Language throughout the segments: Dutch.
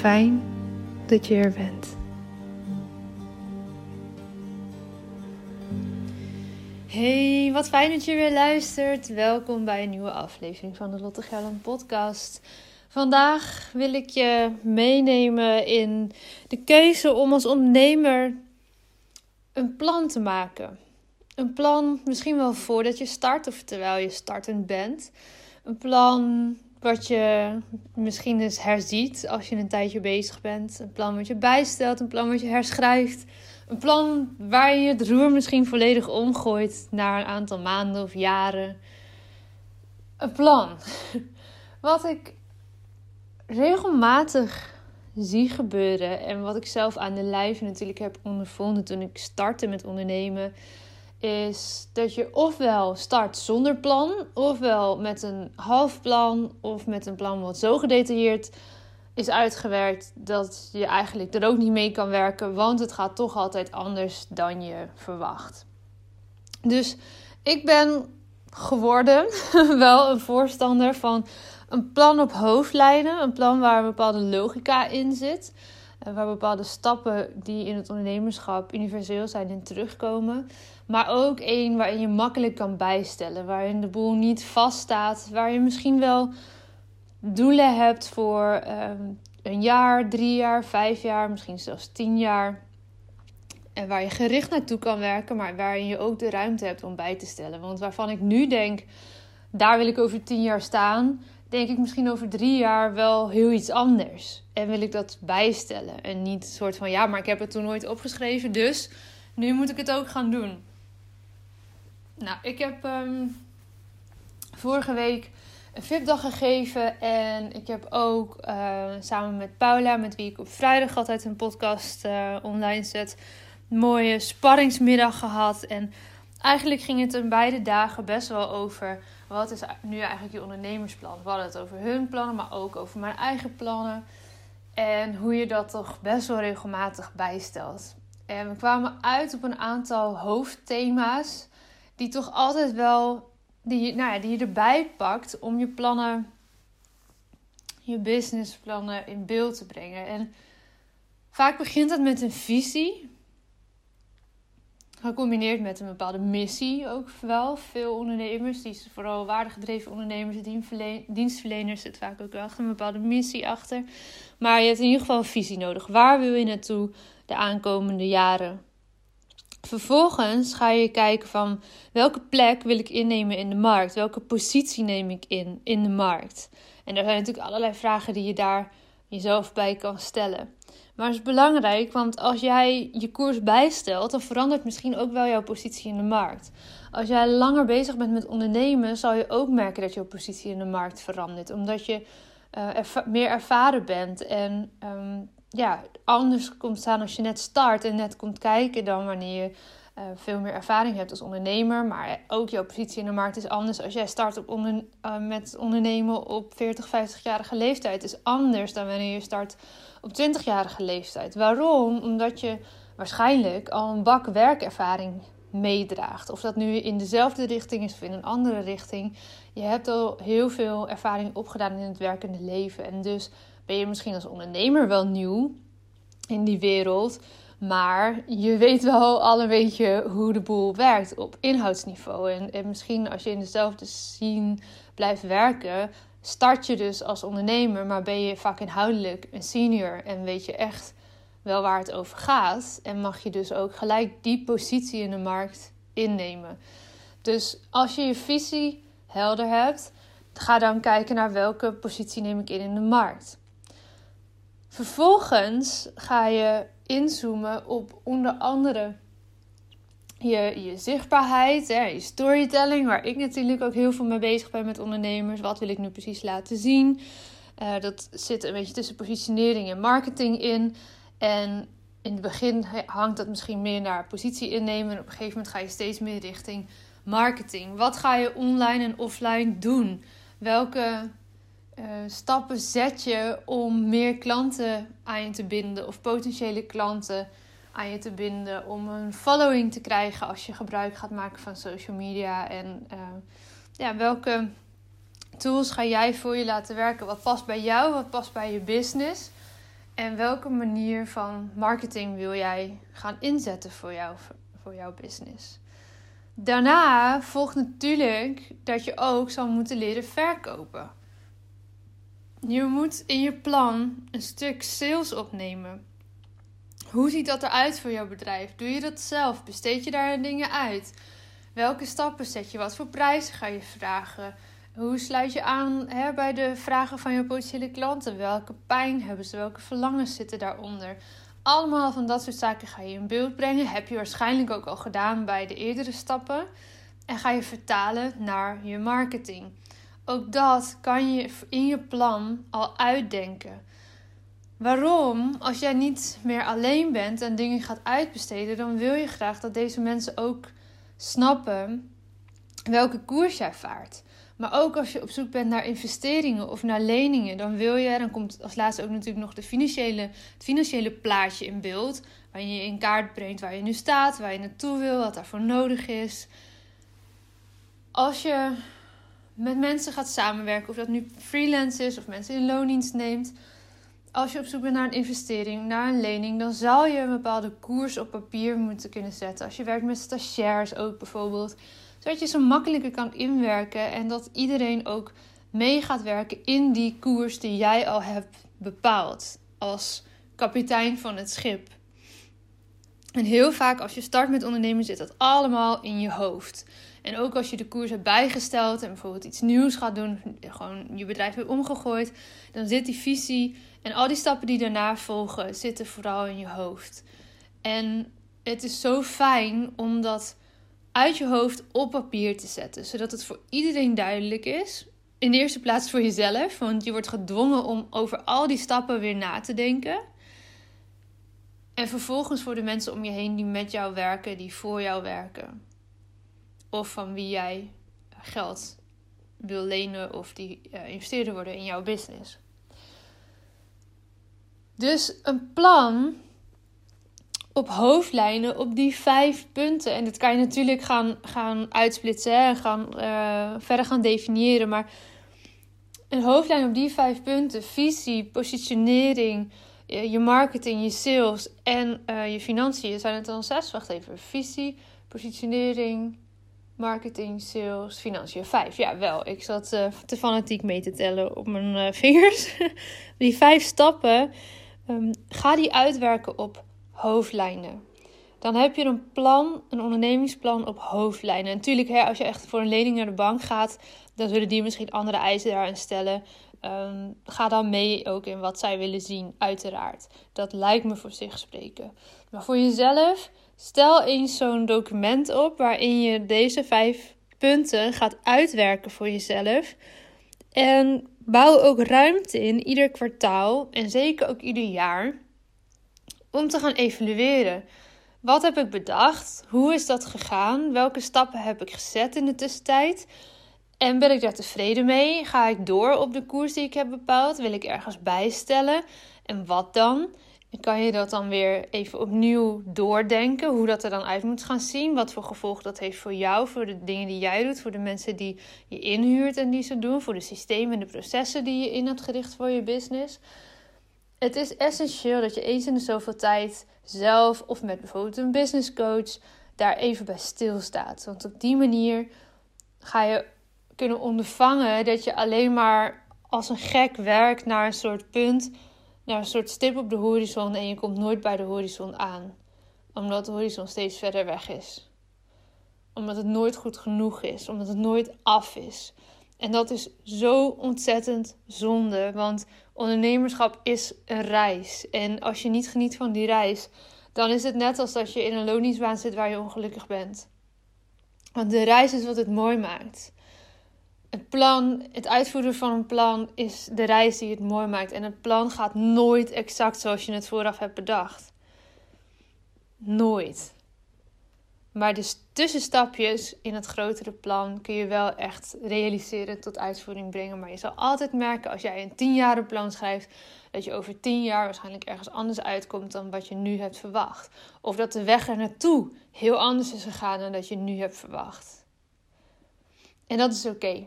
Fijn dat je er bent. Hey, wat fijn dat je weer luistert. Welkom bij een nieuwe aflevering van de Lotte Gerland podcast. Vandaag wil ik je meenemen in de keuze om als ondernemer een plan te maken. Een plan misschien wel voordat je start of terwijl je startend bent. Een plan wat je misschien eens herziet als je een tijdje bezig bent. Een plan wat je bijstelt, een plan wat je herschrijft. Een plan waar je het roer misschien volledig omgooit na een aantal maanden of jaren. Een plan. Wat ik regelmatig zie gebeuren en wat ik zelf aan de lijf natuurlijk heb ondervonden toen ik startte met ondernemen, is dat je ofwel start zonder plan, ofwel met een half plan, of met een plan wat zo gedetailleerd is uitgewerkt dat je eigenlijk er ook niet mee kan werken, want het gaat toch altijd anders dan je verwacht. Dus ik ben geworden wel een voorstander van een plan op hoofdlijnen. Een plan waar een bepaalde logica in zit. Waar bepaalde stappen die in het ondernemerschap universeel zijn in terugkomen. Maar ook één waarin je makkelijk kan bijstellen. Waarin de boel niet vaststaat. Waar je misschien wel doelen hebt voor ehm, een jaar, drie jaar, vijf jaar, misschien zelfs tien jaar. En waar je gericht naartoe kan werken, maar waarin je ook de ruimte hebt om bij te stellen. Want waarvan ik nu denk, daar wil ik over tien jaar staan denk ik misschien over drie jaar wel heel iets anders. En wil ik dat bijstellen. En niet een soort van ja, maar ik heb het toen nooit opgeschreven, dus nu moet ik het ook gaan doen. Nou, ik heb ehm, vorige week een VIP-dag gegeven. En ik heb ook uh, samen met Paula, met wie ik op vrijdag altijd een podcast uh, online zet, een mooie sparringsmiddag gehad. En eigenlijk ging het in beide dagen best wel over wat is nu eigenlijk je ondernemersplan? We hadden het over hun plannen, maar ook over mijn eigen plannen. En hoe je dat toch best wel regelmatig bijstelt. En we kwamen uit op een aantal hoofdthema's die toch altijd wel, die, nou ja, die je erbij pakt om je plannen, je businessplannen in beeld te brengen. En vaak begint het met een visie. Gecombineerd met een bepaalde missie ook wel. Veel ondernemers, die vooral waardegedreven ondernemers, dienstverleners, zit vaak ook wel een bepaalde missie achter. Maar je hebt in ieder geval een visie nodig. Waar wil je naartoe de aankomende jaren? Vervolgens ga je kijken van welke plek wil ik innemen in de markt? Welke positie neem ik in in de markt? En er zijn natuurlijk allerlei vragen die je daar jezelf bij kan stellen. Maar het is belangrijk, want als jij je koers bijstelt, dan verandert misschien ook wel jouw positie in de markt. Als jij langer bezig bent met ondernemen, zal je ook merken dat jouw positie in de markt verandert. Omdat je uh, meer ervaren bent en um, ja, anders komt staan als je net start en net komt kijken dan wanneer je uh, veel meer ervaring hebt als ondernemer. Maar ook jouw positie in de markt is anders. Als jij start op uh, met ondernemen op 40, 50-jarige leeftijd, is anders dan wanneer je start op 20-jarige leeftijd. Waarom? Omdat je waarschijnlijk al een bak werkervaring meedraagt. Of dat nu in dezelfde richting is of in een andere richting. Je hebt al heel veel ervaring opgedaan in het werkende leven. En dus ben je misschien als ondernemer wel nieuw in die wereld. Maar je weet wel al een beetje hoe de boel werkt op inhoudsniveau. En, en misschien als je in dezelfde scene blijft werken, start je dus als ondernemer, maar ben je vaak inhoudelijk een senior en weet je echt wel waar het over gaat. En mag je dus ook gelijk die positie in de markt innemen. Dus als je je visie helder hebt, ga dan kijken naar welke positie neem ik in in de markt. Vervolgens ga je inzoomen op onder andere je, je zichtbaarheid, hè, je storytelling, waar ik natuurlijk ook heel veel mee bezig ben met ondernemers. Wat wil ik nu precies laten zien? Uh, dat zit een beetje tussen positionering en marketing in. En in het begin hangt dat misschien meer naar positie innemen. En op een gegeven moment ga je steeds meer richting marketing. Wat ga je online en offline doen? Welke uh, stappen zet je om meer klanten aan je te binden of potentiële klanten aan je te binden, om een following te krijgen als je gebruik gaat maken van social media. En uh, ja, welke tools ga jij voor je laten werken? Wat past bij jou? Wat past bij je business? En welke manier van marketing wil jij gaan inzetten voor, jou, voor jouw business? Daarna volgt natuurlijk dat je ook zal moeten leren verkopen. Je moet in je plan een stuk sales opnemen. Hoe ziet dat eruit voor jouw bedrijf? Doe je dat zelf? Besteed je daar dingen uit? Welke stappen zet je? Wat voor prijzen ga je vragen? Hoe sluit je aan hè, bij de vragen van je potentiële klanten? Welke pijn hebben ze? Welke verlangens zitten daaronder? Allemaal van dat soort zaken ga je in beeld brengen. Heb je waarschijnlijk ook al gedaan bij de eerdere stappen. En ga je vertalen naar je marketing. Ook dat kan je in je plan al uitdenken. Waarom? Als jij niet meer alleen bent en dingen gaat uitbesteden, dan wil je graag dat deze mensen ook snappen welke koers jij vaart. Maar ook als je op zoek bent naar investeringen of naar leningen, dan wil je, dan komt als laatste ook natuurlijk nog de financiële, het financiële plaatje in beeld. Waarin je in kaart brengt waar je nu staat, waar je naartoe wil, wat daarvoor nodig is. Als je met mensen gaat samenwerken, of dat nu freelance is of mensen in loondienst neemt, als je op zoek bent naar een investering, naar een lening, dan zal je een bepaalde koers op papier moeten kunnen zetten. Als je werkt met stagiairs ook bijvoorbeeld, zodat je zo makkelijker kan inwerken en dat iedereen ook mee gaat werken in die koers die jij al hebt bepaald als kapitein van het schip. En heel vaak als je start met ondernemen zit dat allemaal in je hoofd. En ook als je de koers hebt bijgesteld en bijvoorbeeld iets nieuws gaat doen, gewoon je bedrijf hebt omgegooid, dan zit die visie en al die stappen die daarna volgen, zitten vooral in je hoofd. En het is zo fijn om dat uit je hoofd op papier te zetten, zodat het voor iedereen duidelijk is. In de eerste plaats voor jezelf, want je wordt gedwongen om over al die stappen weer na te denken. En vervolgens voor de mensen om je heen die met jou werken, die voor jou werken. Of van wie jij geld wil lenen of die uh, worden in jouw business. Dus een plan op hoofdlijnen op die vijf punten. En dat kan je natuurlijk gaan, gaan uitsplitsen en gaan, uh, verder gaan definiëren. Maar een hoofdlijn op die vijf punten: visie, positionering, je marketing, je sales en uh, je financiën. Zijn het dan zes? Wacht even. Visie, positionering, marketing, sales, financiën. Vijf. Ja, wel. Ik zat uh, te fanatiek mee te tellen op mijn uh, vingers. die vijf stappen, um, ga die uitwerken op hoofdlijnen. Dan heb je een plan, een ondernemingsplan op hoofdlijnen. natuurlijk, hè, als je echt voor een lening naar de bank gaat, dan zullen die misschien andere eisen daaraan stellen. Um, ga dan mee ook in wat zij willen zien, uiteraard. Dat lijkt me voor zich spreken. Maar voor jezelf, stel eens zo'n document op waarin je deze vijf punten gaat uitwerken voor jezelf. En bouw ook ruimte in ieder kwartaal en zeker ook ieder jaar om te gaan evalueren. Wat heb ik bedacht? Hoe is dat gegaan? Welke stappen heb ik gezet in de tussentijd? En ben ik daar tevreden mee? Ga ik door op de koers die ik heb bepaald? Wil ik ergens bijstellen? En wat dan? En kan je dat dan weer even opnieuw doordenken, hoe dat er dan uit moet gaan zien? Wat voor gevolg dat heeft voor jou, voor de dingen die jij doet, voor de mensen die je inhuurt en die ze doen, voor de systemen en de processen die je in hebt gericht voor je business. Het is essentieel dat je eens in de zoveel tijd zelf of met bijvoorbeeld een business coach daar even bij stilstaat. Want op die manier ga je kunnen ondervangen dat je alleen maar als een gek werkt naar een soort punt, naar een soort stip op de horizon en je komt nooit bij de horizon aan. Omdat de horizon steeds verder weg is. Omdat het nooit goed genoeg is, omdat het nooit af is. En dat is zo ontzettend zonde, want ondernemerschap is een reis. En als je niet geniet van die reis, dan is het net als je in een loningsbaan zit waar je ongelukkig bent. Want de reis is wat het mooi maakt het plan, het uitvoeren van een plan is de reis die het mooi maakt. En het plan gaat nooit exact zoals je het vooraf hebt bedacht. Nooit. Maar de tussenstapjes in het grotere plan kun je wel echt realiseren, tot uitvoering brengen. Maar je zal altijd merken als jij een 10 plan schrijft, dat je over 10 jaar waarschijnlijk ergens anders uitkomt dan wat je nu hebt verwacht. Of dat de weg er naartoe heel anders is gegaan dan dat je nu hebt verwacht. En dat is oké.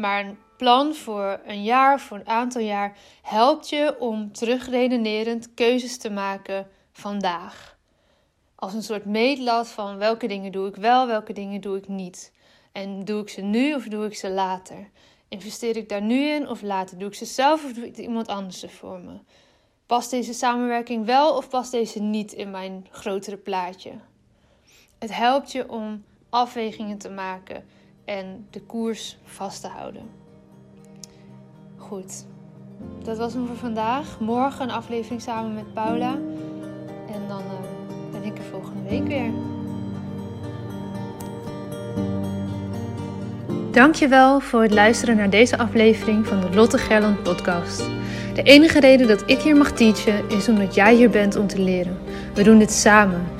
Maar een plan voor een jaar, voor een aantal jaar, helpt je om terugredenerend keuzes te maken vandaag. Als een soort meetlat van welke dingen doe ik wel, welke dingen doe ik niet. En doe ik ze nu of doe ik ze later? Investeer ik daar nu in of later? Doe ik ze zelf of doe ik iemand anders voor me? Past deze samenwerking wel of past deze niet in mijn grotere plaatje? Het helpt je om afwegingen te maken en de koers vast te houden. Goed, dat was hem voor vandaag. Morgen een aflevering samen met Paula. En dan uh, ben ik er volgende week weer. Dankjewel voor het luisteren naar deze aflevering van de Lotte Gerland podcast. De enige reden dat ik hier mag teachen is omdat jij hier bent om te leren. We doen dit samen.